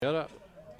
Y ahora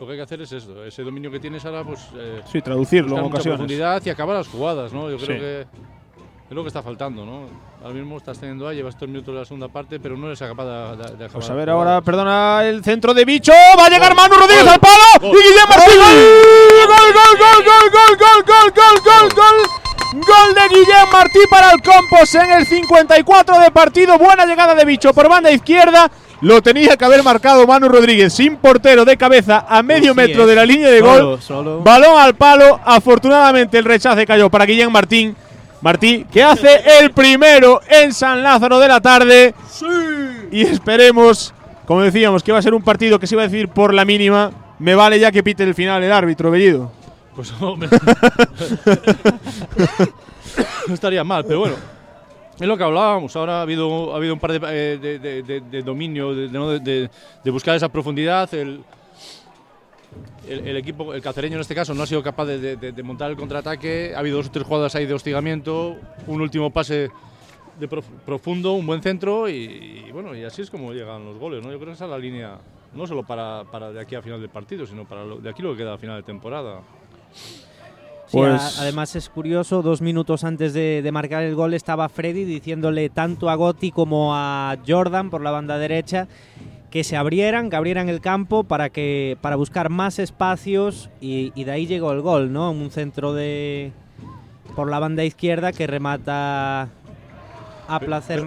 lo que hay que hacer es eso, ese dominio que tienes ahora, pues. Eh, Sí, traducirlo en ocasiones. profundidad y acabar las jugadas, ¿no? Yo creo Sí. que es lo que está faltando, ¿no? Ahora mismo estás teniendo ahí, llevas estos minutos de la segunda parte, pero no eres capaz de, de- de acabar. Pues a ver ahora, perdona, el centro de bicho. Va a llegar Gol. Manu Rodríguez Gol. al palo. Gol. Y Guillem Martín. ¡Gol! ¡Gol, gol, gol, gol, gol, gol, gol, gol, gol! Gol de Guillem Martí para el Compos en el 54 de partido. Buena llegada de bicho por banda izquierda. Lo tenía que haber marcado Manu Rodríguez sin portero de cabeza a medio Pues sí, metro de la línea de Solo, gol. solo. Balón al palo. Afortunadamente el rechace cayó para Guillem Martín. Martí, que hace el primero en San Lázaro de la tarde. Y esperemos, como decíamos, que va a ser un partido que se iba a decidir por la mínima. Me vale ya que pite el final el árbitro, Bellido. Pues no, me- no estaría mal, pero bueno. Es lo que hablábamos. Ahora ha habido, ha habido un par de, eh, de, de- de- dominio, de, buscar esa profundidad. El, el, el equipo, el cacereño en este caso, no ha sido capaz de montar el contraataque. Ha habido dos o tres jugadas ahí de hostigamiento, un último pase de prof- profundo, un buen centro y, y bueno, y así es como llegan los goles. ¿no? Yo creo que esa es la línea, no solo para, para de aquí a final del partido, sino para lo- de aquí lo que queda a final de temporada. Pues- además es curioso, dos minutos antes de, de marcar el gol estaba Freddy diciéndole tanto a Gotti como a Jordan por la banda derecha que se abrieran, que abrieran el campo para que para buscar más espacios y, y de ahí llegó el gol, ¿no? Un centro de por la banda izquierda que remata a placer.